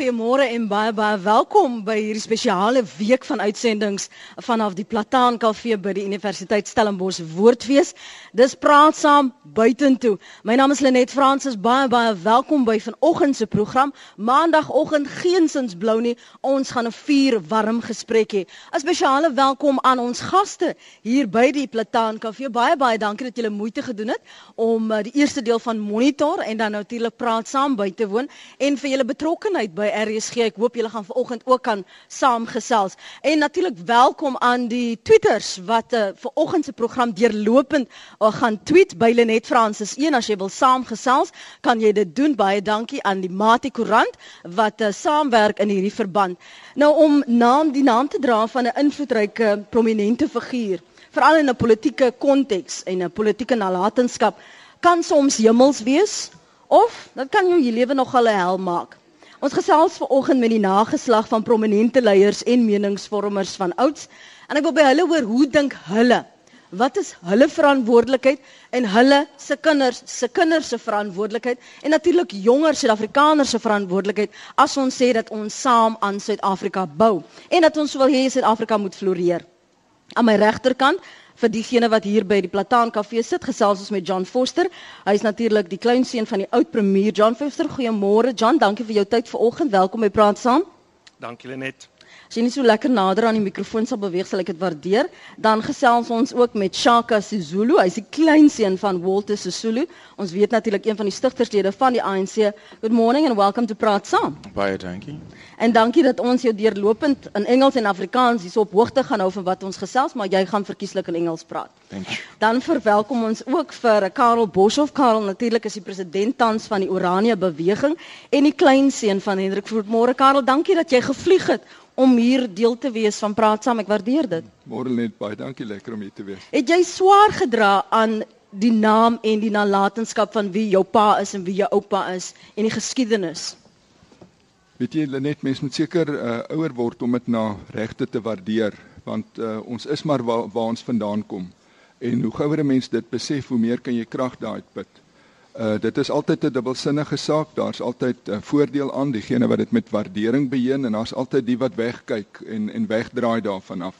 goeiemôre en baie baie welkom by hierdie spesiale week van uitsendings vanaf die Plataan Kafee by die Universiteit Stellenbosch Woordfees. Dis praat saam buitentoe. My naam is Lenet Fransis. Baie baie welkom by vanoggend se program. Maandagoggend geensins blou nie. Ons gaan 'n vuur warm gesprek hê. 'n Spesiale welkom aan ons gaste hier by die Plataan Kafee. Baie baie dankie dat julle moeite gedoen het om uh, die eerste deel van Monitor en dan natuurlik praat saam by te woon en vir julle betrokkenheid by RSG. Ek hoop julle gaan vanoggend ook kan saamgesels. En natuurlik welkom aan die tweeters wat uh, vanoggend se program deurlopend uh, gaan tweet by Lenet Francis 1 as jy wil saamgesels, kan jy dit doen. Baie dankie aan die Mati Koerant wat uh, saamwerk in hierdie verband. Nou om naam die naam te dra van 'n invloedryke prominente figuur, veral in 'n politieke konteks en 'n politieke nalatenskap kan soms hemels wees of dit kan jou lewe nogal 'n hel maak. Ons gesels vanoggend met die nageslag van prominente leiers en meningsvormers van ouds en ek wil by hulle hoor hoe dink hulle? Wat is hulle verantwoordelikheid en hulle se kinders se kinders se verantwoordelikheid en natuurlik jonger Suid-Afrikaners se verantwoordelikheid as ons sê dat ons saam aan Suid-Afrika bou en dat ons wil hê Suid-Afrika moet floreer. Aan my regterkant vir diegene wat hier by die Plataan Kafee sit, gesels ons met John Foster. Hy is natuurlik die kleinseun van die oud premier John Foster. Goeiemôre John, dankie vir jou tyd vanoggend. Welkom by Praat Saam. Dankie Lenet. As jy nie so lekker nader aan die mikrofoon sal beweeg, sal ek dit waardeer. Dan gesels ons ook met Shaka Sisulu. Hy's die kleinseun van Walter Sisulu. Ons weet natuurlik een van die stigterslede van die ANC. Good morning and welcome to Praat Saam. Baie dankie. En dankie dat ons jou deurlopend in Engels en Afrikaans hierso op hoogte gaan hou van wat ons gesels, maar jy gaan verkieslik in Engels praat. Dankie. Dan verwelkom ons ook vir Karel Boshoff. Karel natuurlik is die president tans van die Oranje beweging en die kleinseun van Hendrik Voortmore. Karel, dankie dat jy gevlieg het om hier deel te wees van Praat Saam. Ek waardeer dit. Môre net baie dankie, lekker om hier te wees. Het jy swaar gedra aan die naam en die nalatenskap van wie jou pa is en wie jou oupa is en die geskiedenis? Weet jy, Lenet, mens moet seker uh, ouer word om dit na regte te waardeer, want uh, ons is maar waar, waar ons vandaan kom. En hoe gouer 'n mens dit besef, hoe meer kan jy krag daai put. Uh dit is altyd 'n dubbelsinnige saak. Daar's altyd 'n uh, voordeel aan diegene wat dit met waardering beheer en daar's altyd die wat wegkyk en en wegdraai daarvan af.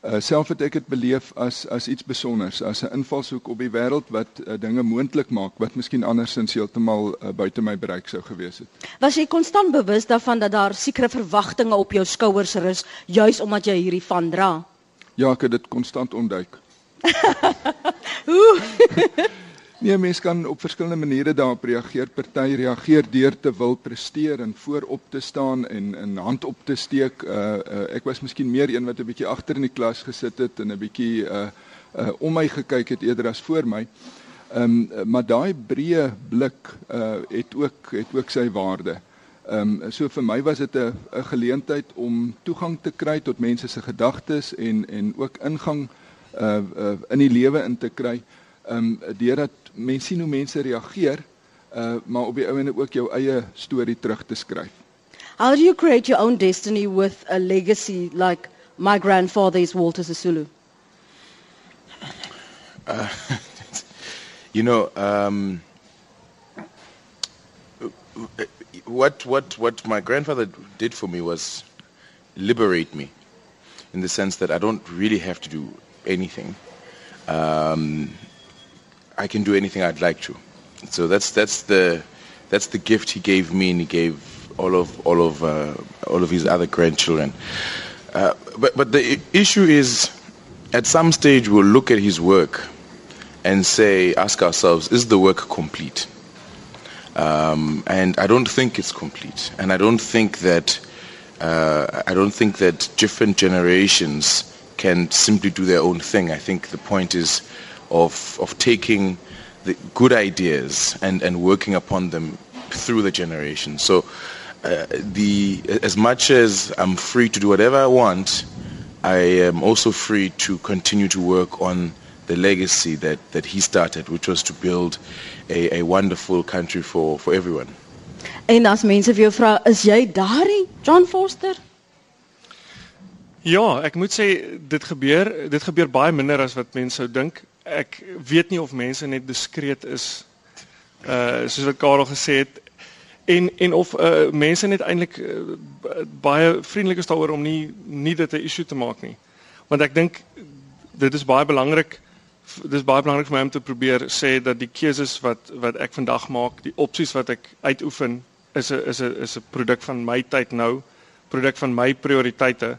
Uh self het ek dit beleef as as iets spesiaals, as 'n invalshoek op die wêreld wat uh, dinge moontlik maak wat miskien andersins heeltemal uh, buite my bereik sou gewees het. Was jy konstant bewus daarvan dat daar sekere verwagtinge op jou skouers rus juis omdat jy hierdie van dra? Ja, ek het dit konstant ontduik. Hoe? Nee, mense kan op verskillende maniere daarop reageer. Party reageer deur te wil presteer en voorop te staan en 'n hand op te steek. Uh, uh ek was miskien meer een wat 'n bietjie agter in die klas gesit het en 'n bietjie uh uh om my gekyk het eerder as voor my. Ehm um, maar daai breë blik uh het ook het ook sy waarde. Ehm um, so vir my was dit 'n 'n geleentheid om toegang te kry tot mense se gedagtes en en ook ingang uh, uh in die lewe in te kry. Ehm um, deurdat mense sien hoe mense reageer, uh maar op die ouene ook jou eie storie terug te skryf. How do you create your own destiny with a legacy like my grandfather is Walter Sisulu? Uh, you know, um, what what what my grandfather did for me was liberate me, in the sense that I don't really have to do anything. Um, I can do anything I'd like to. So that's that's the that's the gift he gave me, and he gave all of all of uh, all of his other grandchildren. Uh, but but the issue is, at some stage we'll look at his work and say, ask ourselves, is the work complete? Um, and I don't think it's complete, and I don't think that uh, I don't think that different generations can simply do their own thing. I think the point is of, of taking the good ideas and, and working upon them through the generations. So, uh, the, as much as I'm free to do whatever I want, I am also free to continue to work on the legacy that, that he started, which was to build a, a wonderful country for, for everyone. En as mense vir jou vra, is jy daardie John Foster? Ja, ek moet sê dit gebeur, dit gebeur baie minder as wat mense sou dink ek weet nie of mense net diskreet is uh soos wat Karel gesê het en en of uh, mense net eintlik uh, baie vriendelik is daaroor om nie nie dit 'n issue te maak nie. Want ek dink dit is baie belangrik dis baie belangrik vir my om te probeer sê dat die keuses wat wat ek vandag maak, die opsies wat ek uitoefen is 'n is 'n is 'n produk van my tyd nou, produk van my prioriteite.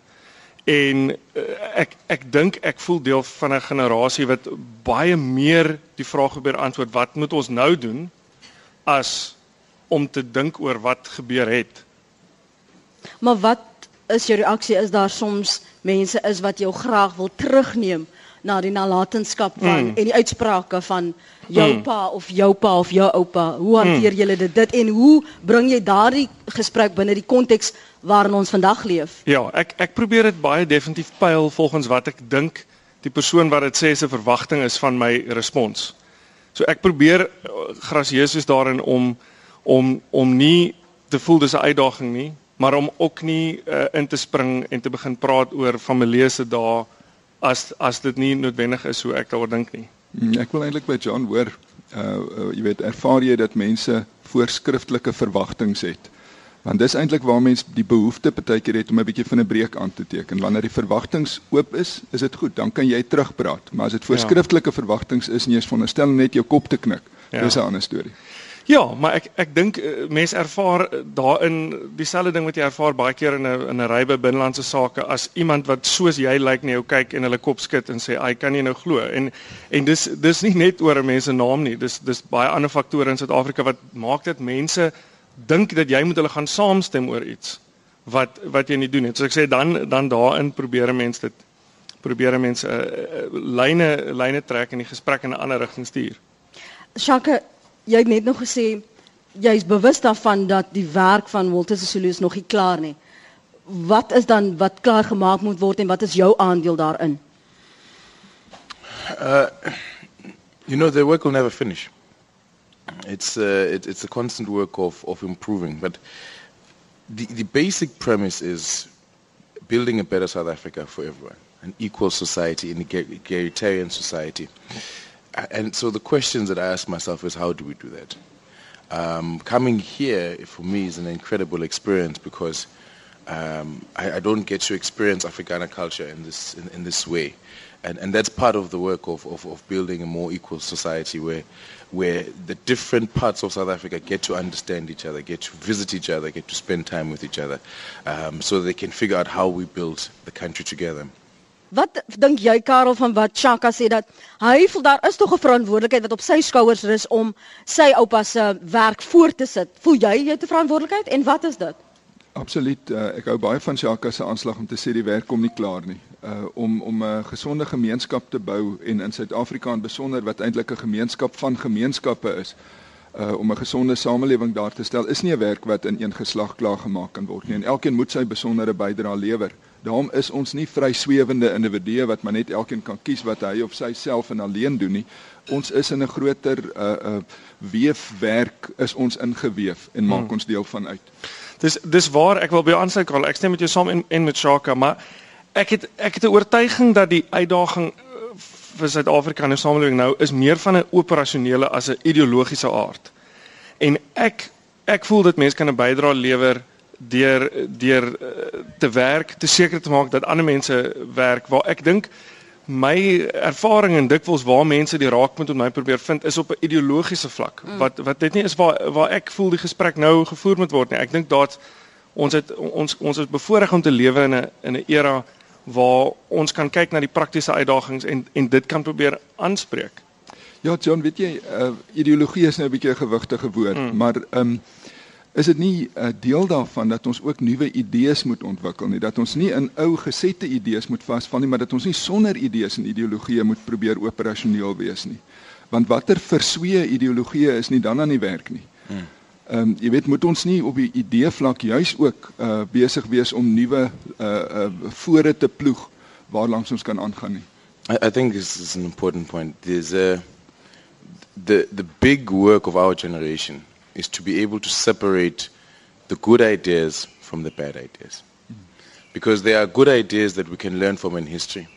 En uh, ek ek dink ek voel deel van 'n generasie wat baie meer die vraag probeer antwoord wat moet ons nou doen as om te dink oor wat gebeur het. Maar wat is jou reaksie is daar soms mense is wat jou graag wil terugneem na die nalatenskap van mm. en die uitsprake van jou mm. pa of jou pa of jou oupa. Hoe hanteer mm. julle dit dit en hoe bring jy daardie gesprek binne die konteks waarin ons vandag leef? Ja, ek ek probeer dit baie definitief pyl volgens wat ek dink die persoon wat dit sê se verwagting is van my respons. So ek probeer eh, grasieus is daarin om om om nie te voel dis 'n uitdaging nie, maar om ook nie uh, in te spring en te begin praat oor familiese dae as as dit nie noodwendig is hoe ek daaroor dink nie. Hmm, ek wil eintlik by John hoor, uh, uh jy weet, ervaar jy dat mense voorskriftelike verwagtinge het? Want dis eintlik waar mense die behoefte partykeer het om 'n bietjie van 'n breek aan te teken. Wanneer die verwagtinge oop is, is dit goed, dan kan jy terugpraat. Maar as dit voorskriftelike ja. verwagtinge is, nie eens veronderstel net jou kop te knik. Ja. Dis 'n ander storie. Ja, maar ek ek dink uh, mense ervaar uh, daarin dieselfde ding wat jy ervaar baie keer in 'n in 'n ry by binnelandse sake as iemand wat soos jy lyk like, na jou kyk en hulle kop skud en sê, "Ai, kan jy nou glo?" En en dis dis nie net oor 'n mens se naam nie. Dis dis baie ander faktore in Suid-Afrika wat maak dit mense dink dat jy moet hulle gaan saamstem oor iets wat wat jy nie doen nie. So ek sê dan dan daarin probeer 'n mens dit probeer 'n mens 'n uh, uh, lyne lyne trek en die gesprek in 'n ander rigting stuur. Shaka jy het net nog gesê jy's bewus daarvan dat die werk van Walter Sisulu nog nie klaar nie. Wat is dan wat klaar gemaak moet word en wat is jou aandeel daarin? Uh you know the work will never finish. It's uh it, it's a constant work of of improving but the the basic premise is building a better South Africa for everyone, an equal society, an egalitarian society. And so the questions that I ask myself is how do we do that? Um, coming here for me is an incredible experience because um, I, I, don't get to experience Africana culture in this in, in this way, and and that's part of the work of, of, of, building a more equal society where where the different parts of South Africa get to understand each other, get to visit each other, get to spend time with each other, um, so they can figure out how we build the country together. Wat dink jy Karel van wat Chaka sê dat hy voel daar is tog 'n verantwoordelikheid wat op sy skouers rus om sy oupa se werk voort te sit. Voel jy jy het 'n verantwoordelikheid en wat is dit? Absoluut. Uh, ek hou baie van Chaka se aanslag om te sê die werk kom nie klaar nie. Uh om om 'n gesonde gemeenskap te bou en in Suid-Afrika en besonder wat eintlik 'n gemeenskap van gemeenskappe is. Uh om 'n gesonde samelewing daar te stel is nie 'n werk wat in een geslag klaar gemaak kan word nie. En elkeen moet sy besondere bydrae lewer. Daarom is ons nie vryswewende individue wat maar net elkeen kan kies wat hy of sy self en alleen doen nie. Ons is in 'n groter uh uh weefwerk is ons ingeweef en maak hmm. ons deel van uit. Dis dis waar ek wil by jou aansluit Karl. Ek stem met jou saam en en met Shaka, maar ek het ek het 'n oortuiging dat die uitdaging uh, vir Suid-Afrika en die samelewing nou is meer van 'n operasionele as 'n ideologiese aard. En ek ek voel dat mense kan 'n bydrae lewer deur deur eh, te werk te seker te maak dat ander mense werk waar ek dink my ervaring en dikwels waar mense die raakpunt met my probeer vind is op 'n ideologiese vlak mm. wat wat dit nie is waar waar ek voel die gesprek nou gevoer moet word nie ek dink dat ons het ons ons is bevoorreg om te lewe in 'n in 'n era waar ons kan kyk na die praktiese uitdagings en en dit kan probeer aanspreek ja John weet jy uh, ideologie is nou 'n bietjie 'n gewigtige woord mm. maar ehm um, is dit nie 'n uh, deel daarvan dat ons ook nuwe idees moet ontwikkel nie? Dat ons nie in ou gesette idees moet vasval nie maar dat ons nie sonder idees en ideologieë moet probeer operasioneel wees nie. Want watter verswee ideologieë is nie dan aan die werk nie. Hmm. ehm um, jy weet moet ons nie op die idee vlak juis ook uh, besig wees om nuwe uh, uh, fore te ploeg waar langs ons kan aangaan nie? I, I think this is an important point. There's a the the big work of our generation is to be able to separate the good ideas from the bad ideas. Because there are good ideas that we can learn from in history,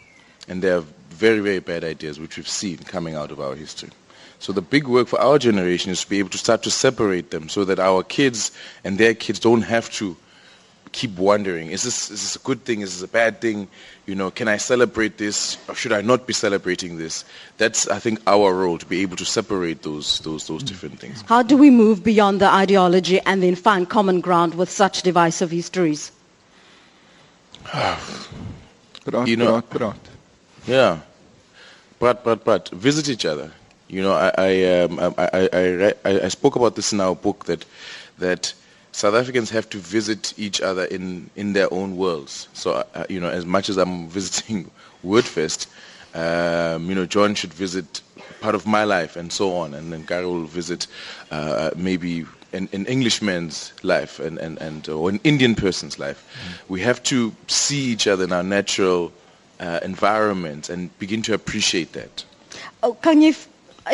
and there are very, very bad ideas which we've seen coming out of our history. So the big work for our generation is to be able to start to separate them so that our kids and their kids don't have to keep wondering, is this, is this a good thing? Is this a bad thing? You know, can I celebrate this or should I not be celebrating this? That's, I think, our role to be able to separate those, those, those different things. How do we move beyond the ideology and then find common ground with such divisive histories? Praat, You know- praat, praat. Yeah, but but but visit each other. You know, I I um, I, I, I, I I spoke about this in our book that that South Africans have to visit each other in in their own worlds. So uh, you know, as much as I'm visiting Wordfest, um, you know, John should visit part of my life and so on, and then Gary will visit uh, maybe an, an Englishman's life and and and or an Indian person's life. We have to see each other in our natural uh, environment and begin to appreciate that. Oh, kan jy f-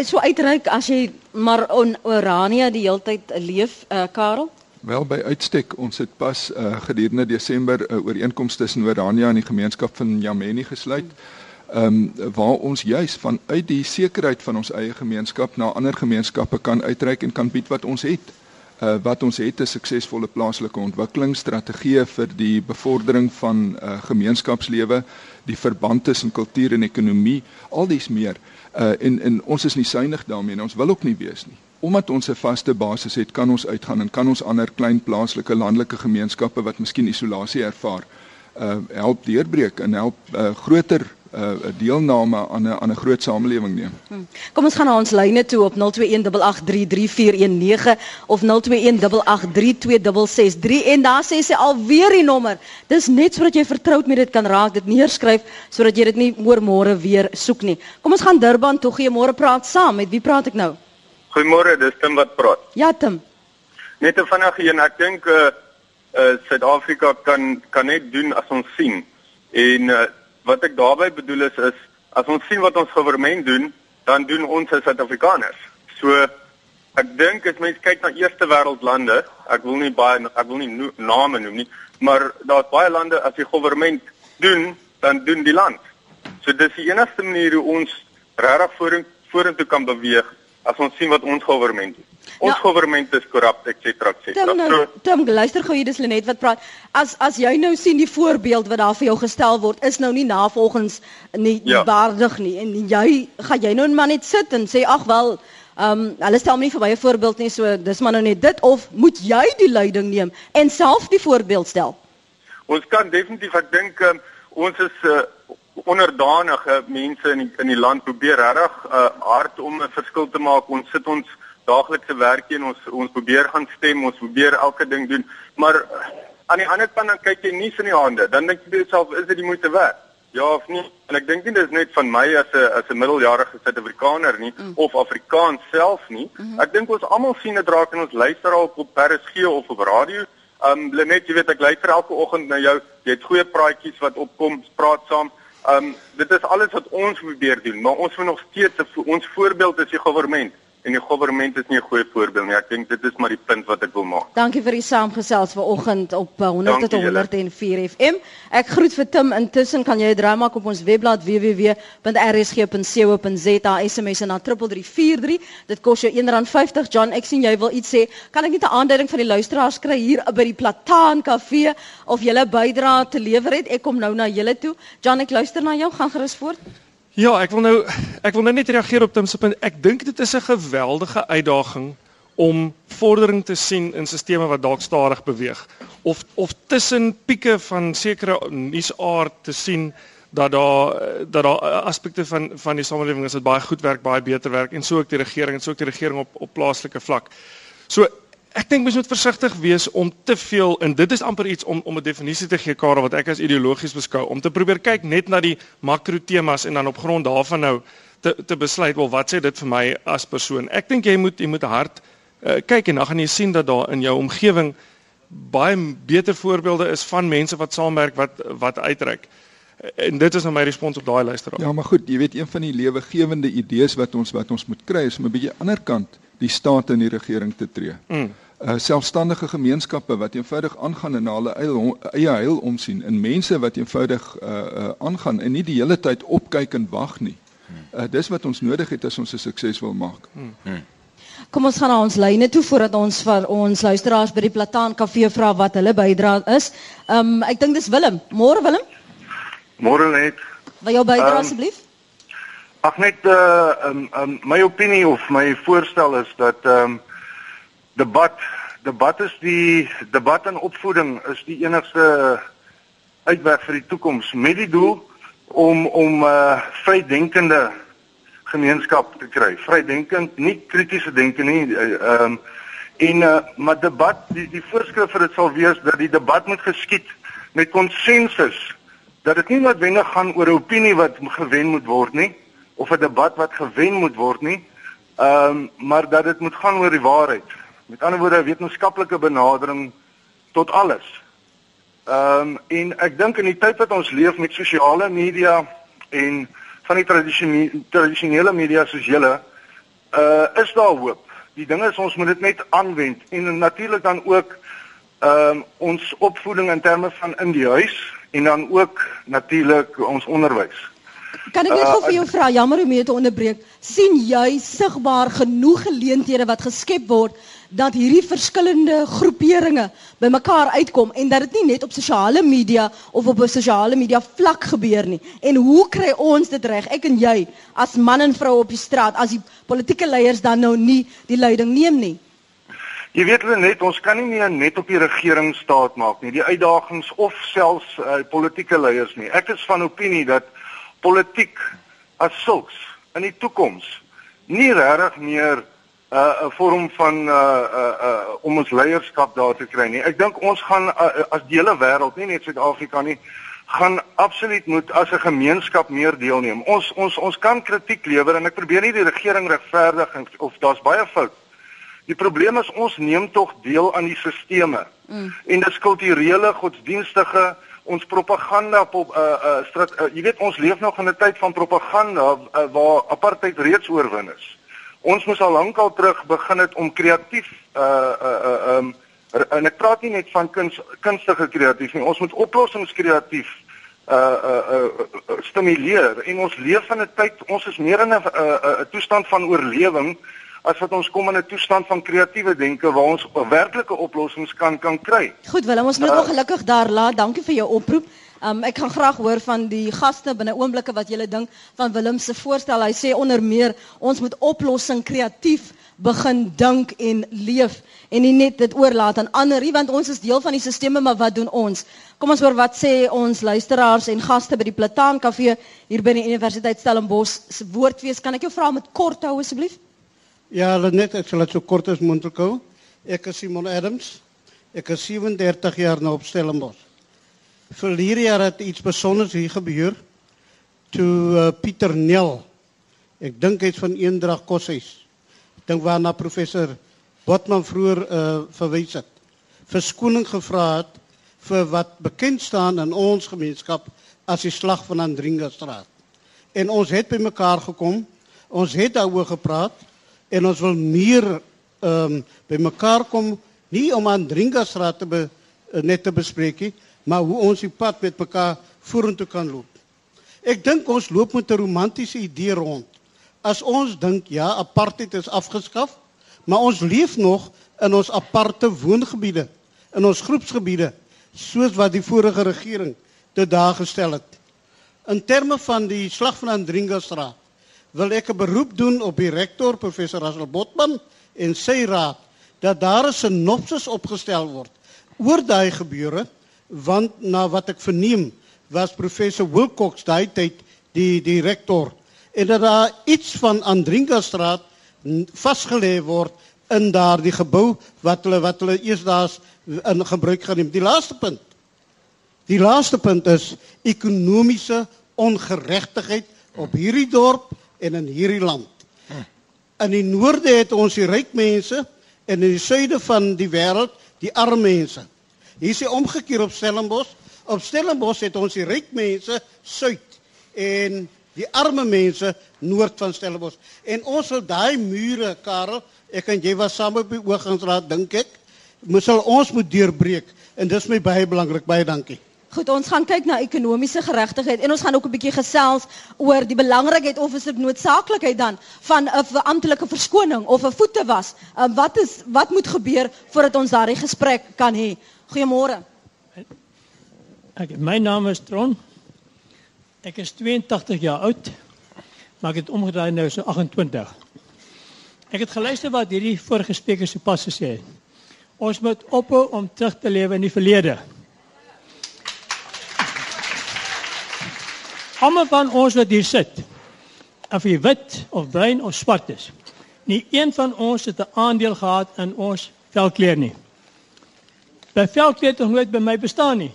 so uitreik as jy maar on Orania die hele tyd leef, uh, Karel? Wel by uitstek ons het pas uh, gedurende Desember 'n uh, ooreenkoms tussen Orania en die gemeenskap van Jameni gesluit. Ehm um, waar ons juis vanuit die sekerheid van ons eie gemeenskap na ander gemeenskappe kan uitreik en kan bied wat ons het. Uh, wat ons het 'n suksesvolle plaaslike ontwikkelingsstrategie vir die bevordering van uh, gemeenskapslewe, die verband tussen kultuur en ekonomie, al dies meer. Uh, en en ons is nie suinig daarmee en ons wil ook nie wees nie. Omdat ons 'n vaste basis het, kan ons uitgaan en kan ons ander klein plaaslike landelike gemeenskappe wat miskien isolasie ervaar, uh help deurbreek en help uh groter uh deelname aan 'n aan 'n groot samelewing neem. Hm. Kom ons gaan na ons lyne toe op 0218833419 of 0218832663 en daar sê sy alweer die nommer. Dis net sodat jy vertroud met dit kan raak, dit neerskryf sodat jy dit nie oor môre weer soek nie. Kom ons gaan Durban toe. Goeiemôre, praat saam. Met wie praat ek nou? Goeiemôre, dis Tim wat praat. Ja, Tim. Net 'n vinnige een. Ek dink uh uh Suid-Afrika kan kan net doen as ons sien. En uh wat ek daarmee bedoel is is as ons sien wat ons regering doen, dan doen ons as Suid-Afrikaners. So ek dink as mens kyk na eerste wêreld lande, ek wil nie baie ek wil nie no, name noem nie, maar daar's baie lande as die regering doen, dan doen die land. So dis die enigste manier hoe ons regtig vorentoe vorentoe kan beweeg as ons sien wat ons regering doen. Ons Ja. regering is korrup, et cetera, et cetera. Tim nou, Tim, luister gou hier dis Lenet wat praat. As as jy nou sien die voorbeeld wat daar vir jou gestel word is nou nie navolgens nie Ja. waardig nie en jy gaan jy nou maar net sit en sê ag wel Ehm um, hulle stel my nie vir my 'n voorbeeld nie so dis maar nou net dit of moet jy die leiding neem en self die voorbeeld stel? ons kan definitief ek dink um, ons is uh, onderdanige mense in die, in die land probeer regtig uh, hard om 'n verskil te maak. Ons sit ons daaglikse werk in ons ons probeer gaan stem, ons probeer elke ding doen, maar uh, aan die ander kant dan kyk jy nie in die hande. Dan dink jy jouself, is dit die moeite werd? Ja of nie? En ek dink nie dis net van my as 'n as 'n middeljarige Suid-Afrikaner nie mm. of Afrikaans self nie. Mm -hmm. Ek dink ons almal sien dit raak en ons luister al op RSG of op radio. Um Lenet, jy weet ek luister elke oggend na jou. Jy het goeie praatjies wat opkom, praat saam. Um dit is alles wat ons probeer doen, maar ons moet nog steeds vo- ons voorbeeld is die regering en die regering is nie 'n goeie voorbeeld nie. Ek dink dit is maar die punt wat ek wil maak. Dankie vir die saamgesels vanoggend op uh, 100 tot Dankie julle. 104 FM. Ek groet vir Tim. Intussen kan jy 'n draai maak op ons webblad www.rsg.co.za SMS na 3343. Dit kos jou R1.50. John, ek sien jy wil iets sê. Kan ek net 'n aanduiding van die luisteraars kry hier by die Plataan Kafee of julle bydra te lewer het? Ek kom nou na julle toe. John, ek luister na jou. Gaan gerus voort. Ja, ek wil nou ek wil nou net reageer op Tim se punt. Ek dink dit is 'n geweldige uitdaging om vordering te sien in stelsels wat dalk stadig beweeg of of tussen pieke van sekere nuusaard te sien dat daar dat daar aspekte van van die samelewing is wat baie goed werk, baie beter werk en so ook die regering en so ook die regering op op plaaslike vlak. So ek dink mens moet versigtig wees om te veel en dit is amper iets om om 'n definisie te gee Karel wat ek as ideologies beskou om te probeer kyk net na die makro temas en dan op grond daarvan nou te te besluit wel wat sê dit vir my as persoon. Ek dink jy moet jy moet hard uh, kyk en dan gaan jy sien dat daar in jou omgewing baie beter voorbeelde is van mense wat saamwerk wat wat uitreik. En dit is nou my respons op daai luisteraar. Ja, maar goed, jy weet een van die lewegewende idees wat ons wat ons moet kry is om 'n bietjie ander kant die staat in die regering te tree. Mm. Uh selfstandige gemeenskappe wat eenvoudig aangaan en na hulle eie eie heil omsien en mense wat eenvoudig uh uh aangaan en nie die hele tyd opkyk en wag nie. Uh, dis wat ons nodig het as ons 'n sukses wil maak. Hmm. Kom ons gaan na ons lyne toe voordat ons vir ons luisteraars by die Plataan Kafee vra wat hulle bydra is. Ehm um, ek dink dis Willem. Môre Willem? Môre net. Wil jou bydra Ehm, asseblief? Ag net uh um, um, my opinie of my voorstel is dat ehm um, debat debat is die debat en opvoeding is die enigste uitweg vir die toekoms met die doel om om uh vrydenkende gemeenskap te kry. Vrydenkend, nie kritiese denke nie. Ehm um, en uh maar debat die die voorskrif vir dit sal wees dat die debat moet geskied met konsensus dat dit nie noodwendig gaan oor 'n opinie wat gewen moet word nie of 'n debat wat gewen moet word nie. Ehm um, maar dat dit moet gaan oor die waarheid. Met ander woorde, 'n wetenskaplike benadering tot alles. Ehm um, en ek dink in die tyd wat ons leef met sosiale media en van die tradisionele tradisionele media soos julle, uh is daar hoop. Die ding is ons moet dit net aanwend en natuurlik dan ook ehm um, ons opvoeding in terme van in die huis en dan ook natuurlik ons onderwys. Kan ek net Uh, gou vir jou vra, jammer om jou te onderbreek, sien jy sigbaar genoeg geleenthede wat geskep word dat hierdie verskillende groeperinge bymekaar uitkom en dat dit nie net op sosiale media of op 'n sosiale media vlak gebeur nie. En hoe kry ons dit reg? Ek en jy as man en vrou op die straat as die politieke leiers dan nou nie die leiding neem nie. Jy weet hulle net ons kan nie meer net op die regering staat maak nie, die uitdagings of selfs uh, politieke leiers nie. Ek is van opinie dat politiek as sulks in die toekoms nie regtig meer 'n uh, 'n vorm van uh uh, uh om ons leierskap daar te kry nie. Ek dink ons gaan uh, as die hele wêreld, nie net Suid-Afrika nie, gaan absoluut moet as 'n gemeenskap meer deelneem. Ons ons ons kan kritiek lewer en ek probeer nie die regering regverdig of daar's baie fout. Die probleem is ons neem tog deel aan die sisteme. Mm. En dis kulturele, godsdienstige, ons propaganda op uh uh, uh jy weet ons leef nog in 'n tyd van propaganda uh, waar apartheid reeds oorwin is. Ons moes al lankal terug begin het om kreatief uh uh uh um en ek praat nie net van kuns kunstige kreatief nie. Ons moet oplossingskreatief uh uh, uh uh stimuleer en ons leef in 'n tyd ons is meer in 'n 'n uh, 'n toestand van oorlewing as wat ons kom in 'n toestand van kreatiewe denke waar ons werklike oplossings kan kan kry. Goed Willem, ons moet dit ongelukkig daar laat. Dankie vir jou oproep. Um, ek kan graag hoor van die gaste binne oomblikke wat julle dink van Willem se voorstel. Hy sê onder meer ons moet oplossing kreatief begin dink en leef en nie net dit oorlaat aan ander nie want ons is deel van die sisteme maar wat doen ons? Kom ons hoor wat sê ons luisteraars en gaste by die Plataan Kafee hier by die Universiteit Stellenbosch se woordfees. Kan ek jou vra om dit kort te hou asseblief? Ja, net ek sal dit so kort as moontlik hou. Ek is Simon Adams. Ek is 37 jaar nou op Stellenbosch. Verlede jaar het iets besonders hier gebeur. Toe uh, Pieter Nel, ek dink hy's van Eendrag Koshuis. Ek dink waarna professor Botman vroeër uh, verwys het. Verskoning gevra het vir wat bekend staan in ons gemeenskap as die slag van Andringastraat. En ons het by mekaar gekom. Ons het daaroor gepraat en ons wil meer ehm um, by mekaar kom nie om aan Dringastraat te be, uh, net te bespreek nie, maar hoe ons die pad met mekaar vorentoe kan loop. Ek dink ons loop met 'n romantiese idee rond. As ons dink ja, apartheid is afgeskaf, maar ons leef nog in ons aparte woongebiede, in ons groepsgebiede, soos wat die vorige regering dit daar gestel het. In terme van die slag van Andringastraat wil ek 'n beroep doen op die rektor professor Russell Botman en sy raad dat daar 'n sinopsis opgestel word oor daai gebeure want na wat ek verneem was professor Wilcox daai tyd die die rektor en dat daar iets van Andringastraat vasgelê word in daardie gebou wat hulle wat hulle eers daar's in gebruik gaan neem. Die laaste punt. Die laaste punt is ekonomiese ongeregtigheid op hierdie dorp en in hierdie land. In die noorde het ons die ryk mense en in die suide van die wêreld die arme mense. Hier is die omgekeer op Stellenbosch. Op Stellenbosch het ons die ryk mense suid en die arme mense noord van Stellenbosch. En ons sal daai mure, Karel, ek en jy was saam op die oorgangsraad dink ek, moet ons moet deurbreek en dis my baie belangrik. Baie dankie. Goed, ons gaan kyk na ekonomiese geregtigheid en ons gaan ook 'n bietjie gesels oor die belangrikheid of is dit noodsaaklikheid dan van 'n amptelike verskoning of 'n voete was. Um, wat is wat moet gebeur voordat ons daardie gesprek kan hê? Goeiemôre. Ek my naam is Tron. Ek is 82 jaar oud. Maar ek het omgedraai nou so 28. Ek het geluister wat hierdie vorige spreker sopas gesê het. Ons moet ophou om terug te lewe in die verlede. Almal van ons wat hier sit, of jy wit of bruin of swart is, nie een van ons het 'n aandeel gehad in ons velkleur nie. By velkleur het nooit by my bestaan nie.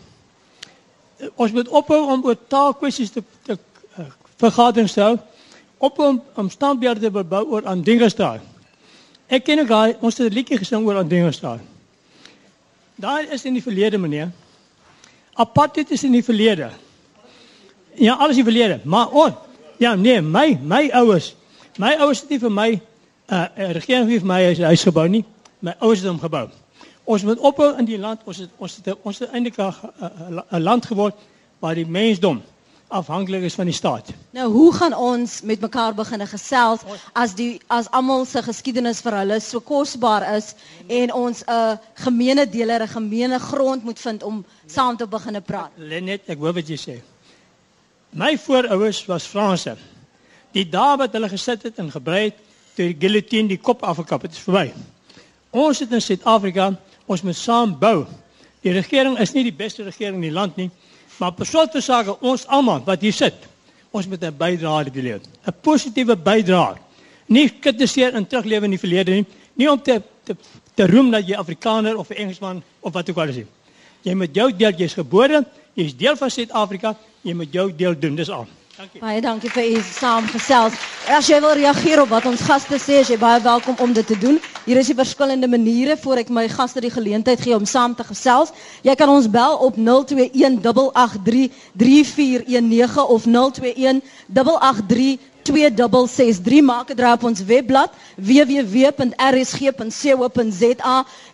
Ons moet ophou om oor taalkwessies te, te uh, vergaderings te hou op om om standbeelde te bou oor aan dinge staan. Ek ken ook daai ons het 'n liedjie gesing oor aan dinge staan. Daai is in die verlede meneer. Apartheid is in die verlede. Ja, alles die verlede, maar on ja, nee, my my ouers, my ouers het nie vir my 'n uh, uh, regering vir my huis, huis gebou nie. My ouers het hom gebou. Ons moet ophou in die land, ons het ons het ons het eintlik 'n land geword waar die mensdom afhanklik is van die staat. Nou, hoe gaan ons met mekaar begin gesels as die as almal se geskiedenis vir hulle so kosbaar is en ons 'n uh, gemeene deler, 'n gemeene grond moet vind om saam te begin praat. Lenet, ek hoor wat jy sê. My voorouers was Franse. Die dae wat hulle gesit het en gebrei het toe die guillotine die kop afgekap het, is verby. Ons sit in Suid-Afrika, ons moet saam bou. Die regering is nie die beste regering in die land nie. Maar persoonlike sake ons almal wat hier sit, ons moet 'n bydrae lewer. 'n Positiewe bydrae. Nie kritiseer en teruglewe in die verlede nie, nie om te te, te roem dat jy Afrikaner of 'n Engelsman of wat ook al is. Jy moet jou deel, jy's gebore, jy's deel van Suid-Afrika, jy moet jou deel doen, dis al. Dankie. Baie dankie vir u saamgesels. As jy wil reageer op wat ons gaste sê, as jy baie welkom om dit te doen. Hier is die verskillende maniere voor ek my gaste die geleentheid gee om saam te gesels. Jy kan ons bel op 0218833419 of 021883 2663 maak dit op ons webblad www.rsg.co.za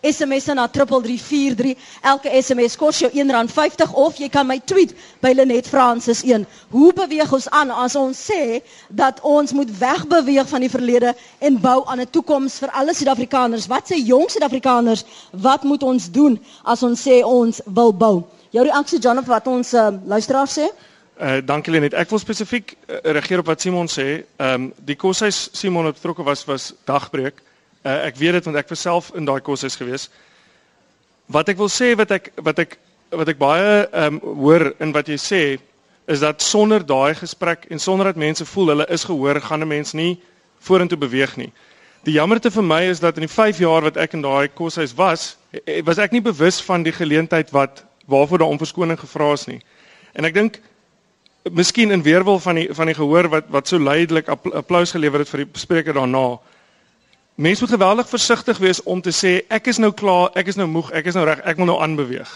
SMS na 3343 elke SMS kos jou R1.50 of jy kan my tweet by Lenet Francis 1 hoe beweeg ons aan as ons sê dat ons moet wegbeweeg van die verlede en bou aan 'n toekoms vir alle Suid-Afrikaners? Wat sê jong Suid-Afrikaners? Wat moet ons doen as ons sê ons wil bou? Jou reaksie John op wat ons uh, luisteraars sê Uh dankie Lenet. Ek wil spesifiek uh, reageer op wat Simon sê. Ehm um, die koshuis Simon het betrokke was was dagbreek. Uh ek weet dit want ek was self in daai koshuis gewees. Wat ek wil sê wat ek wat ek wat ek baie ehm um, hoor in wat jy sê is dat sonder daai gesprek en sonder dat mense voel hulle is gehoor, gaan 'n mens nie vorentoe beweeg nie. Die jammerte vir my is dat in die 5 jaar wat ek in daai koshuis was, was ek nie bewus van die geleentheid wat waarvoor daar om verskoning gevra is nie. En ek dink miskien in weerwil van die van die gehoor wat wat so leidelik applous gelewer het vir die spreker daarna. Mense moet geweldig versigtig wees om te sê ek is nou klaar, ek is nou moeg, ek is nou reg, ek wil nou aanbeweeg.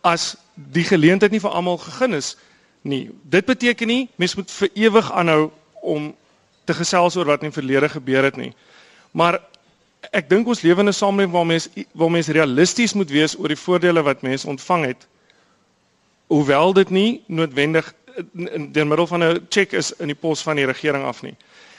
As die geleentheid nie vir almal gegee is nie. Dit beteken nie mense moet vir ewig aanhou om te gesels oor wat in die verlede gebeur het nie. Maar ek dink ons lewe in 'n samelewing waar mense waar mense realisties moet wees oor die voordele wat mense ontvang het. Hoewel dit nie noodwendig deur middel van 'n check is in die pos van die regering af nie.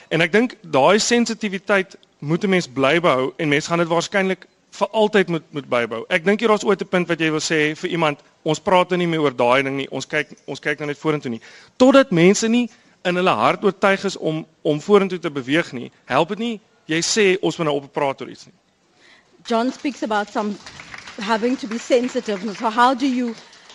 En ek dink daai sensitiwiteit moet 'n mens bly behou en mense gaan dit waarskynlik vir altyd moet moet bybou. Ek dink hier daar's ooit 'n punt wat jy wil sê vir iemand, ons praat nou nie meer oor daai ding nie. Ons kyk ons kyk nou net vorentoe nie. Totdat mense nie in hulle hart oortuig is om om vorentoe te beweeg nie, help dit nie jy sê ons moet nou op praat oor iets nie. John speaks about some having to be sensitive. So how do you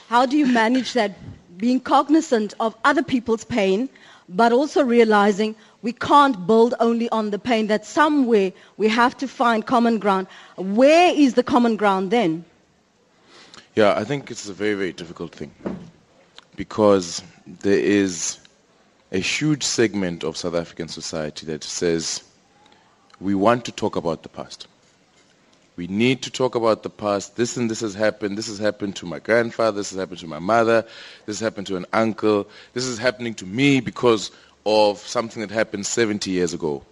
how do you manage that being cognizant of other people's pain, but also realizing we can't build only on the pain, that somewhere we have to find common ground. Where is the common ground then? Yeah, I think it's a very, very difficult thing because there is a huge segment of South African society that says we want to talk about the past. We need to talk about the past. This and this has happened. This has happened to my grandfather. This has happened to my mother. This has happened to an uncle. This is happening to me because of something that happened 70 years ago.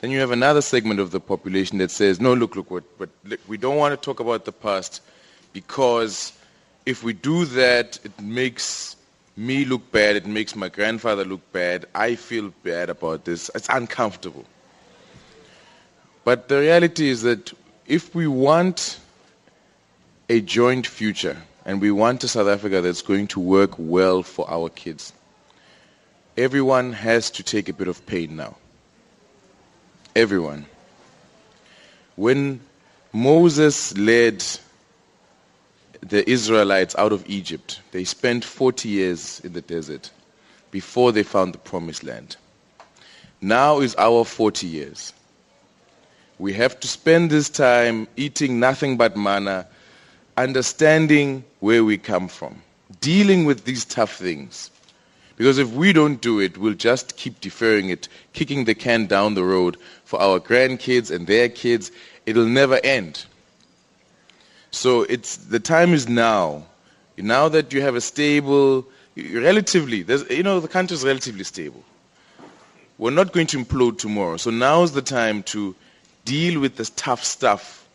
Then you have another segment of the population that says, no, look, look, what, we don't want to talk about the past because if we do that, it makes me look bad. It makes my grandfather look bad. I feel bad about this. It's uncomfortable. But the reality is that if we want a joint future and we want a South Africa that's going to work well for our kids, everyone has to take a bit of pain now. Everyone. When Moses led the Israelites out of Egypt, they spent 40 years in the desert before they found the promised land. Now is our 40 years. We have to spend this time eating nothing but manna, understanding where we come from, dealing with these tough things. Because if we don't do it, we'll just keep deferring it, kicking the can down the road for our grandkids and their kids. It'll never end. So it's the time is now. Now that you have a stable, relatively, you know, the country is relatively stable. We're not going to implode tomorrow. So now is the time to deal with the tough stuff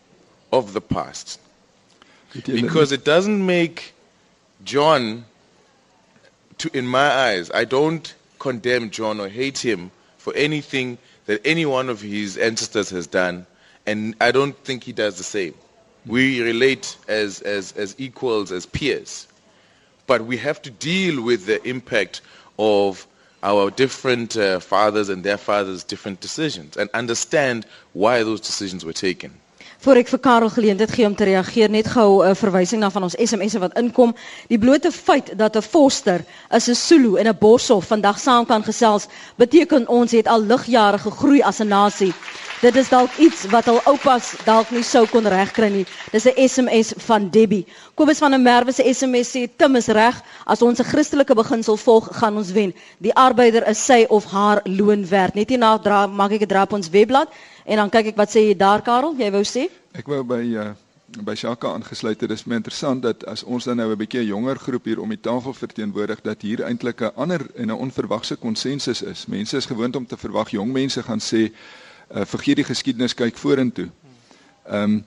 of the past. Because it doesn't make John, to, in my eyes, I don't condemn John or hate him for anything that any one of his ancestors has done, and I don't think he does the same. We relate as, as, as equals, as peers. But we have to deal with the impact of our different uh, fathers and their fathers' different decisions and understand why those decisions were taken. Voor ek vir Karel geleentheid gee om te reageer, net gou 'n uh, verwysing na van ons SMS'e wat inkom. Die blote feit dat 'n Foster, 'n Sesulu en 'n Borshoff vandag saam kan gesels, beteken ons het al ligjare gegroei as 'n nasie. Dit is dalk iets wat al oupas dalk nie sou kon regkry nie. Dis 'n SMS van Debbie. Kobus van der Merwe se SMS sê Tim is reg, as ons 'n Christelike beginsel volg, gaan ons wen. Die arbeider is sy of haar loon werd. Net hierna dra maak ek 'n drap ons webblad en dan kyk ek wat sê jy daar Karel, jy wou sê? Ek wou by uh by Shaka aangesluit. Dit is my interessant dat as ons dan nou 'n bietjie jonger groep hier om die tafel verteenwoordig dat hier eintlik 'n ander en 'n onverwagse konsensus is. Mense is gewoond om te verwag jong mense gaan sê uh, vergeet die geskiedenis kyk vorentoe. Ehm um,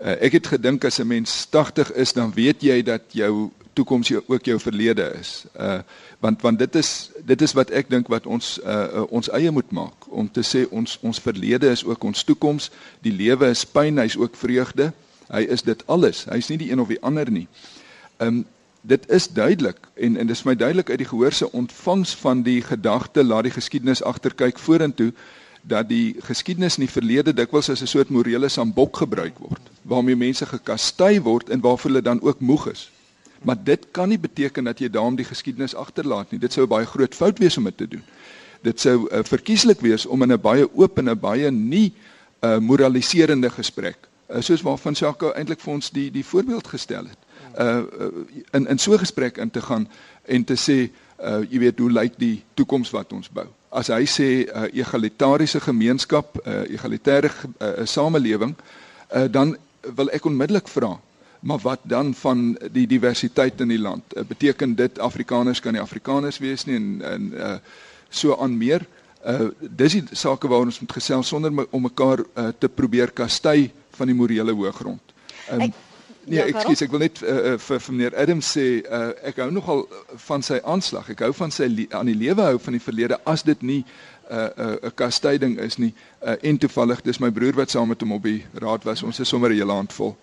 uh, ek het gedink as 'n mens 80 is dan weet jy dat jou toekoms jou, ook jou verlede is. Uh want want dit is dit is wat ek dink wat ons uh, uh ons eie moet maak om te sê ons ons verlede is ook ons toekoms. Die lewe is pyn, hy's ook vreugde. Hy is dit alles. Hy's nie die een of die ander nie. Ehm um, dit is duidelik en en dis my duidelik uit die gehoor se ontvangs van die gedagte laat die geskiedenis agterkyk vorentoe dat die geskiedenis in die verlede dikwels as 'n soort morele sambok gebruik word waarmee mense gekastei word en waarvoor hulle dan ook moeg is. Maar dit kan nie beteken dat jy daarom die geskiedenis agterlaat nie. Dit sou 'n baie groot fout wees om dit te doen. Dit sou uh, verkieslik wees om in 'n baie oop en 'n baie nie 'n uh, eh, moraliserende gesprek, uh, soos waarvan Jacques eintlik vir ons die die voorbeeld gestel het, uh in in so 'n gesprek in te gaan en te sê, uh jy weet hoe lyk die toekoms wat ons bou as hy sê 'n uh, egalitariese gemeenskap, 'n uh, egalitaire uh, samelewing, uh, dan wil ek onmiddellik vra, maar wat dan van die diversiteit in die land? Uh, beteken dit Afrikaners kan nie Afrikaners wees nie en en uh, so aan meer? Uh dis die sake waaroor ons moet gesels sonder om mekaar uh, te probeer kastei van die morele hoëgrond. Um, ek Nee, ja, ekskuus, ek wil net uh, vir, vir meneer Adams sê, uh, ek hou nogal van sy aanslag. Ek hou van sy aan die lewe hou van die verlede as dit nie 'n uh, 'n uh, kastyding is nie. Uh, en toevallig, dis my broer wat saam met hom op die raad was. Ons is sommer 'n hele hand vol.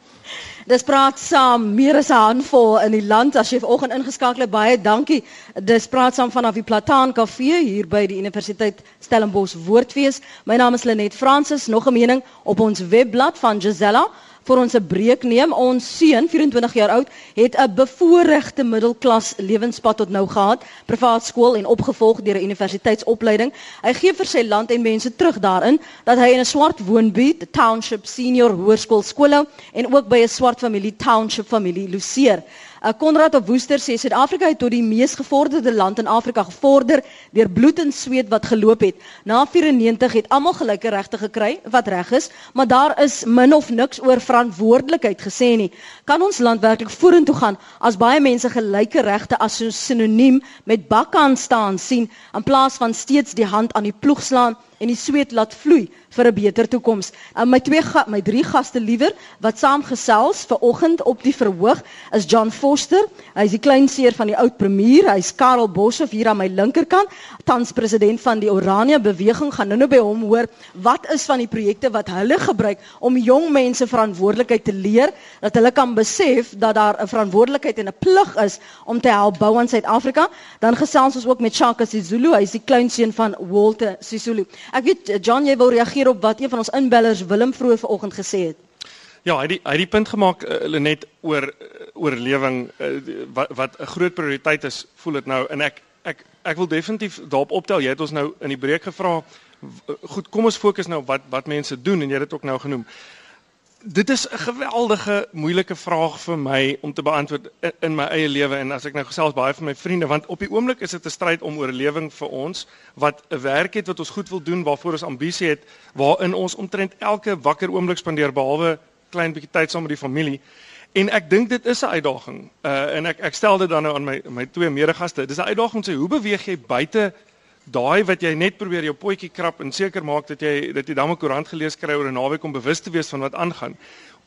Dis praat saam meer as 'n handvol in die land as jy vanoggend ingeskakel het. Baie dankie. Dis praat saam vanaf die Plataan Kafee hier by die Universiteit Stellenbosch Woordfees. My naam is Lenet Fransis. Nog 'n mening op ons webblad van Gisella vir ons 'n breek neem. Ons seun, 24 jaar oud, het 'n bevoorregte middelklas lewenspad tot nou gehad, privaat skool en opgevolg deur 'n universiteitsopleiding. Hy gee vir sy land en mense terug daarin dat hy in 'n swart woonbuurt, Township Senior Hoërskool skool en ook by 'n swart familie Township familie loseer. Uh, Konrad op Woester sê Suid-Afrika het tot die mees gevorderde land in Afrika gevorder deur bloed en sweet wat geloop het. Na 94 het almal gelyke regte gekry wat reg is, maar daar is min of niks oor verantwoordelikheid gesê nie. Kan ons land werklik vorentoe gaan as baie mense gelyke regte as so sinoniem met bakkan staan sien in plaas van steeds die hand aan die ploeg slaan en die sweet laat vloei vir 'n beter toekoms. Uh, my twee my drie gaste liewer wat saamgesels ver oggend op die verhoog is John Foster. Hy's die kleinseer van die oud premier. Hy's Karel Boshoff hier aan my linkerkant, tans president van die Orania beweging. Gaan nou-nou by hom hoor wat is van die projekte wat hulle gebruik om jong mense verantwoordelikheid te leer dat hulle kan besef dat daar 'n verantwoordelikheid en 'n plig is om te help bou aan Suid-Afrika. Dan gesels ons ook met Shaka Sisulu. Hy's die kleinseun van Walter Sisulu. Ek weet John, jy wil reageer op wat een van ons inbellers Willem vroeër vanoggend gesê het. Ja, hy die, hy die punt gemaak uh, net oor uh, oorlewing uh, wat wat 'n groot prioriteit is, voel dit nou en ek ek ek wil definitief daarop optel. Jy het ons nou in die breek gevra goed, kom ons fokus nou op wat wat mense doen en jy het dit ook nou genoem dit is 'n geweldige moeilike vraag vir my om te beantwoord in, in my eie lewe en as ek nou gesels baie van my vriende want op die oomblik is dit 'n stryd om oorlewing vir ons wat 'n werk het wat ons goed wil doen waarvoor ons ambisie het waarin ons omtrent elke wakker oomblik spandeer behalwe klein bietjie tyd saam met die familie. En ek dink dit is 'n uitdaging. Uh, en ek ek stel dit dan nou aan my my twee medegaste dis 'n uitdaging sê hoe beweeg jy buite daai wat jy net probeer jou potjie krap en seker maak dat jy dat jy dan 'n koerant gelees kry oor 'n naweek om bewus te wees van wat aangaan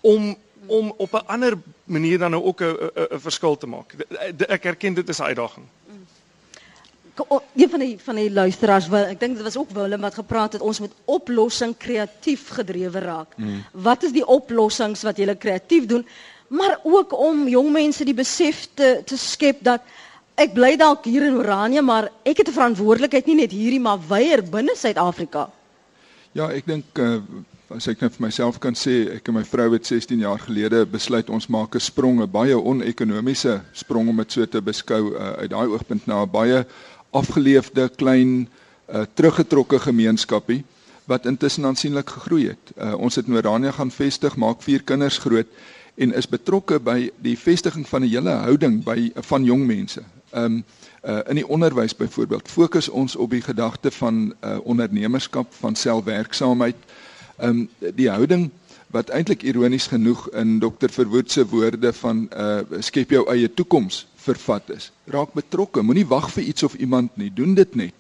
om om op 'n ander manier dan nou ook 'n 'n verskil te maak. Ek erken dit is 'n uitdaging. Een van die van die luisteraars wil ek dink dit was ook Willem wat gepraat het ons moet oplossing kreatief gedrewe raak. Mm. Wat is die oplossings wat jy kreatief doen? Maar ook om jong mense die besef te te skep dat ek bly dalk hier in Oranje, maar ek het 'n verantwoordelikheid nie net hierdie maar weier binne Suid-Afrika. Ja, ek dink uh, as ek net vir myself kan sê, ek en my vrou het 16 jaar gelede besluit ons maak 'n sprong, 'n baie onekonomiese sprong om dit so te beskou uh, uit daai oogpunt na 'n baie afgeleefde klein uh, teruggetrokke gemeenskapie wat intussen aansienlik gegroei het. Uh, ons het in Oranje gaan vestig, maak vier kinders groot en is betrokke by die vestiging van 'n hele houding by van jong mense ehm um, uh, in die onderwys byvoorbeeld fokus ons op die gedagte van uh, ondernemerskap, van selfwerksaamheid. Ehm um, die houding wat eintlik ironies genoeg in Dr Verwoerd se woorde van uh skep jou eie toekoms vervat is. Raak betrokke, moenie wag vir iets of iemand nie, doen dit net.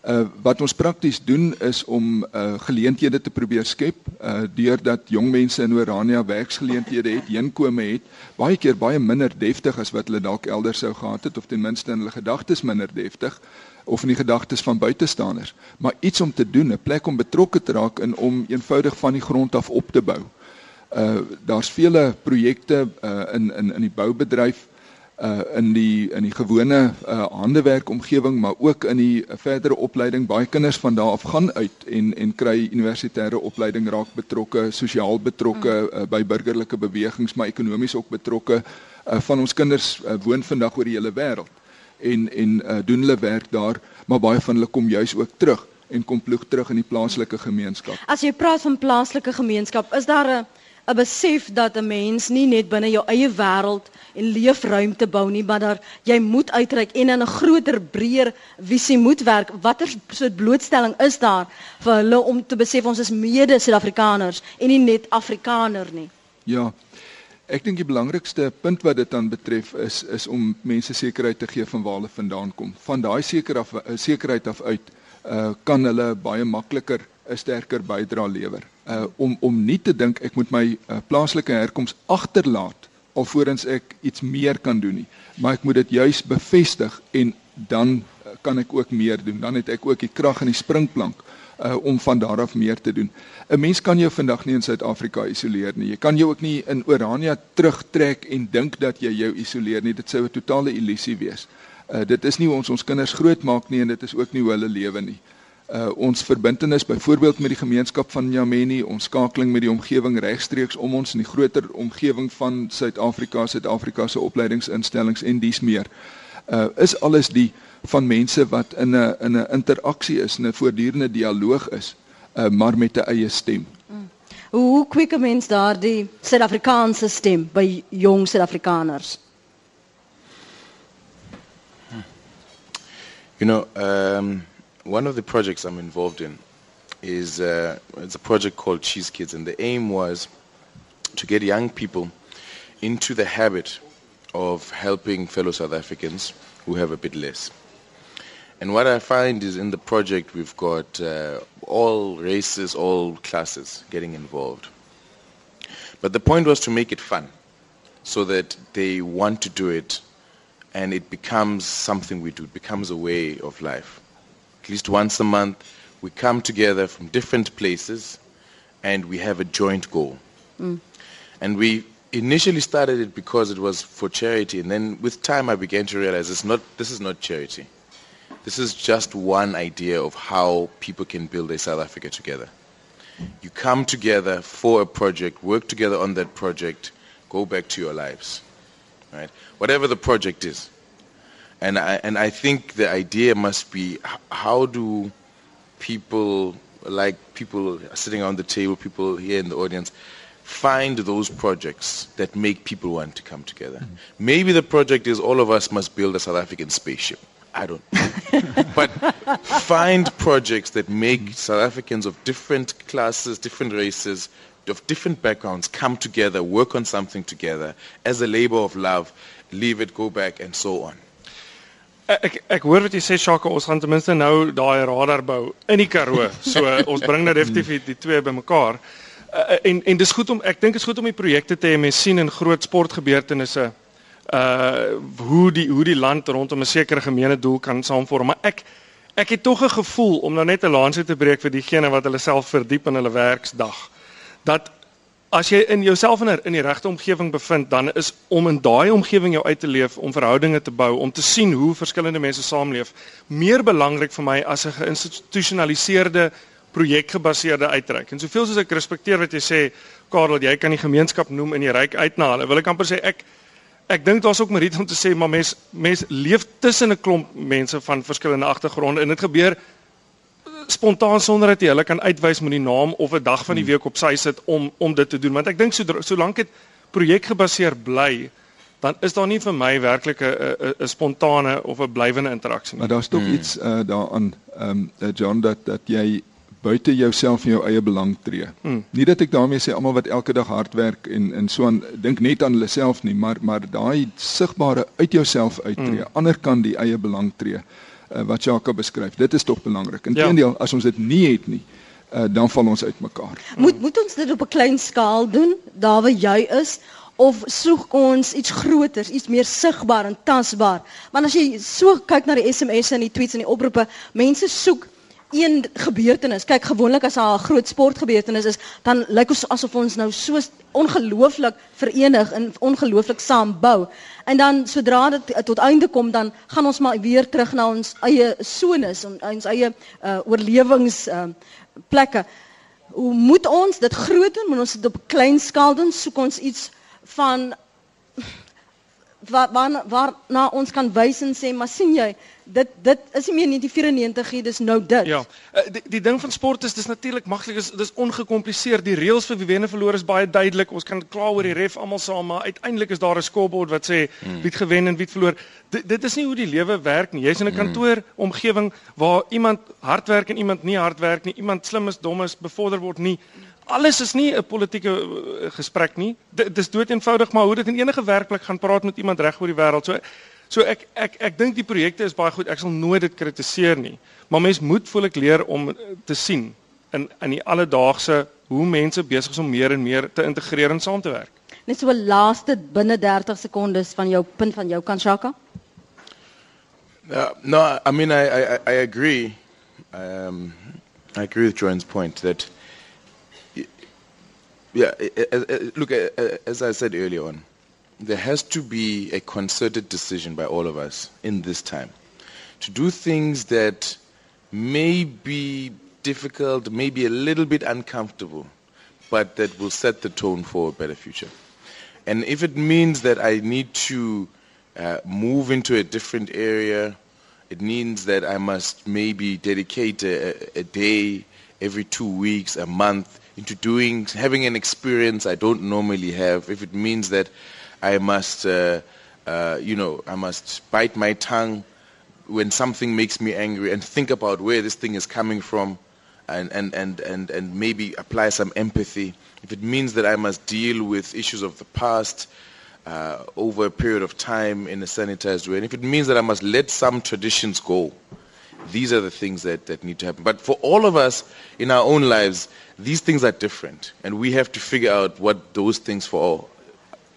Uh wat ons prakties doen is om uh geleenthede te probeer skep uh deurdat jong mense in Orania werksgeleenthede het, heenkome het, baie keer baie minder deftig as wat hulle dalk elders sou gehad het of ten minste in hulle gedagtes minder deftig of in die gedagtes van buitestanders, maar iets om te doen, 'n plek om betrokke te raak en om eenvoudig van die grond af op te bou. Uh daar's vele projekte uh in in in die boubedryf uh in die in die gewone uh handewerk omgewing maar ook in die verdere opleiding. Baie kinders van daar af gaan uit en en kry universitêre opleiding raak betrokke sosiaal betrokke mm. uh, by burgerlike bewegings maar ekonomies ook betrokke. Uh, van ons kinders uh, woon vandag oor die hele wêreld en en uh, doen hulle werk daar maar baie van hulle kom juis ook terug en kom ploeg terug in die plaaslike gemeenskap. As jy praat van plaaslike gemeenskap is daar 'n 'n besef dat 'n mens nie net binne jou eie wêreld en leefruimte bou nie, maar daar jy moet uitreik en in 'n groter, breër visie moet werk. Watter soort blootstelling is daar vir hulle om te besef ons is mede Suid-Afrikaners en nie net Afrikaner nie? Ja. Ek dink die belangrikste punt wat dit dan betref is is om mense sekerheid te gee van waar hulle vandaan kom. Van daai seker af sekerheid af uit uh kan hulle baie makliker 'n sterker bydrae lewer. Uh om om nie te dink ek moet my uh, plaaslike herkoms agterlaat alvorens ek iets meer kan doen nie, maar ek moet dit juis bevestig en dan uh, kan ek ook meer doen. Dan het ek ook die krag in die springplank uh om van daar af meer te doen. 'n Mens kan jou vandag nie in Suid-Afrika isoleer nie. Jy kan jou ook nie in Orania terugtrek en dink dat jy jou isoleer nie. Dit sou 'n totale illusie wees. Uh dit is nie hoe ons ons kinders grootmaak nie en dit is ook nie hoe hulle lewe nie uh, ons verbintenis byvoorbeeld met die gemeenskap van Jameni, ons skakeling met die omgewing regstreeks om ons in die groter omgewing van Suid-Afrika, Suid-Afrika se opleidingsinstellings en dies meer. Uh is alles die van mense wat in 'n in 'n interaksie is, 'n voortdurende dialoog is, uh maar met 'n eie stem. Mm. Hoe kwik 'n mens daardie Suid-Afrikaanse stem by jong Suid-Afrikaners? You know, um one of the projects I'm involved in is uh, it's a project called Cheese Kids, and the aim was to get young people into the habit of helping fellow South Africans who have a bit less. And what I find is in the project we've got uh, all races, all classes getting involved. But the point was to make it fun so that they want to do it and it becomes something we do. It becomes a way of life. At least once a month, we come together from different places and we have a joint goal. Mm. And we initially started it because it was for charity and then with time I began to realize it's not, this is not charity. This is just one idea of how people can build a South Africa together. You come together for a project, work together on that project, go back to your lives, right? Whatever the project is. And I, and I think the idea must be how do people, like people sitting on the table, people here in the audience, find those projects that make people want to come together. Mm-hmm. Maybe the project is all of us must build a South African spaceship. I don't but find projects that make South Africans of different classes, different races, of different backgrounds come together, work on something together as a labor of love, leave it, go back, and so on. Ek ek hoor wat jy sê Shaka ons gaan ten minste nou daai radar bou in die Karoo. So ons bring nou definitief die twee bymekaar. Uh, en en dis goed om ek dink is goed om die projekte te hê mense sien in groot sportgebeurtenisse uh hoe die hoe die land rondom 'n sekere gemeene doel kan saamvorm maar ek ek het tog 'n gevoel om nou net 'n lansie te breek vir diegene wat hulle self verdiep in hulle werksdag dat as jy in jouself in 'n in die regte omgewing bevind dan is om in daai omgewing jou uit te leef om verhoudinge te bou om te sien hoe verskillende mense saamleef meer belangrik vir my as 'n geïnstitusionaliseerde projekgebaseerde uitreik. En soveel soos ek respekteer wat jy sê Karel jy kan die gemeenskap noem in die ryk uit na hulle wil ek amper sê ek ek dink daar's ook meriet om te sê maar mens mens leef tussen 'n klomp mense van verskillende agtergronde en dit gebeur spontaan sonder dat jy hulle kan uitwys met die naam of 'n dag van die hmm. week op sy sit om om dit te doen want ek dink so solank dit projekgebaseer bly dan is daar nie vir my werklik 'n 'n spontane of 'n blywende interaksie nie. Maar daar's tog hmm. iets uh, daaraan ehm um, John dat dat jy buite jouself en jou eie belang tree. Hmm. Nie dat ek daarmee sê almal wat elke dag hard werk en en so aan dink net aan hulle self nie, maar maar daai sigbare uit jouself uittree, hmm. ander kan die eie belang tree uh, wat Jacques beskryf. Dit is tog belangrik. Inteendeel, ja. as ons dit nie het nie, uh, dan val ons uitmekaar. Moet moet ons dit op 'n klein skaal doen? Daar waar jy is of soek ons iets groters, iets meer sigbaar en tasbaar? Want as jy so kyk na die SMS'e en die tweets en die oproepe, mense soek een gebeurtenis. Kyk, gewoonlik as daar 'n groot sportgebeurtenis is, dan lyk ons asof ons nou so ongelooflik verenig en ongelooflik saam bou. En dan sodra dit tot einde kom, dan gaan ons maar weer terug na ons eie sones en ons eie uh, oorlewings uh, plekke. Hoe moet ons dit groot doen? Moet ons dit op klein skaal doen? Soek ons iets van waar waar waar na ons kan wys en sê maar sien jy dit dit is nie meer 1994 nie dis nou dit. Ja uh, die, die ding van sport is dis natuurlik maklik is dis ongekompliseer die reëls vir wie wen en verloor is baie duidelik. Ons kan kla oor die ref almal saam maar uiteindelik is daar 'n scoreboard wat sê hmm. wie het gewen en wie het verloor. D dit is nie hoe die lewe werk nie. Jy's in 'n hmm. kantoor omgewing waar iemand hard werk en iemand nie hard werk nie. Iemand slim is dom is bevorder word nie alles is nie 'n politieke eh, gesprek nie. Dit is dood eenvoudig maar hoe dit in enige werkplek gaan praat met iemand reg oor die wêreld. So so ek ek ek dink die projekte is baie goed. Ek sal nooit dit kritiseer nie. Maar mens moet voel ek leer om eh, te sien in in die alledaagse hoe mense besig is om meer en meer te integreer en saam te werk. Net so 'n laaste binne 30 sekondes van jou punt van jou Kanshaka. Uh, no, I mean I I I agree. Um I agree with Joan's point that Yeah, eh, eh, eh, look, as I said earlier on, there has to be a concerted decision by all of us in this time to do things that may be difficult, maybe a little bit uncomfortable, but that will set the tone for a better future. And if it means that I need to uh, move into a different area, it means that I must maybe dedicate a, a day every two weeks, a month, into doing, having an experience I don't normally have, if it means that I must, uh, uh, you know, I must bite my tongue when something makes me angry and think about where this thing is coming from and, and, and, and, and maybe apply some empathy. If it means that I must deal with issues of the past uh, over a period of time in a sanitized way, and if it means that I must let some traditions go, these are the things that, that need to happen. But for all of us in our own lives, these things are different. And we have to figure out what those things for all,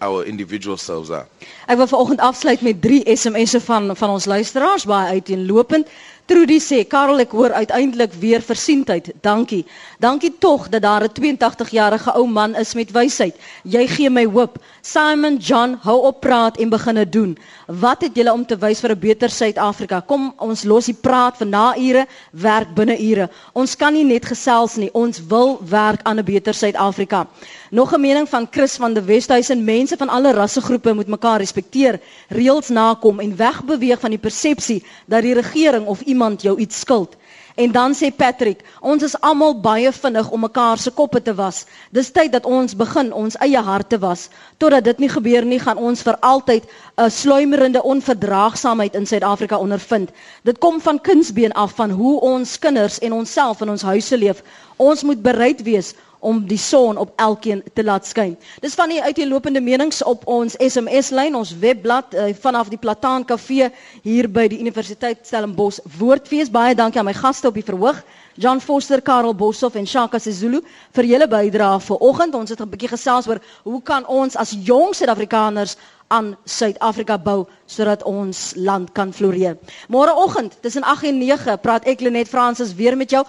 our individual selves are. Ek wil vanoggend afsluit met 3 SMS'e van van ons luisteraars baie uiteenlopend. Trudy sê Karel ek hoor uiteindelik weer versienheid. Dankie. Dankie tog dat daar 'n 82-jarige ou man is met wysheid. Jy gee my hoop. Simon John, hou op praat en begine doen. Wat het julle om te wys vir 'n beter Suid-Afrika? Kom ons los die praat vir na ure, werk binne ure. Ons kan nie net gesels nie. Ons wil werk aan 'n beter Suid-Afrika. Nog 'n mening van Chris van der Westhuizen, mense van alle rassegroepe moet mekaar respekteer, reëls nakom en wegbeweeg van die persepsie dat die regering of iemand jou iets skuld. En dan sê Patrick, ons is almal baie vinnig om mekaar se koppe te was. Dis tyd dat ons begin ons eie harte was. Totdat dit nie gebeur nie, gaan ons vir altyd 'n sluimerende onverdraagsaamheid in Suid-Afrika ondervind. Dit kom van kindsbeen af van hoe ons kinders en onsself in ons huise leef. Ons moet bereid wees om die son op elkeen te laat skyn. Dis van die uiteenlopende menings op ons SMS lyn, ons webblad uh, vanaf die Plataan Kafee hier by die Universiteit Stellenbosch Woordfees. Baie dankie aan my gaste op die verhoog. John Foster, Karel Boshoff en Shaka Sezulu vir julle bydrae vanoggend. Ons het 'n bietjie gesels oor hoe kan ons as jong Suid-Afrikaners aan Suid-Afrika bou sodat ons land kan floreer. Môreoggend tussen 8 en 9 praat ek Lenet Fransis weer met jou.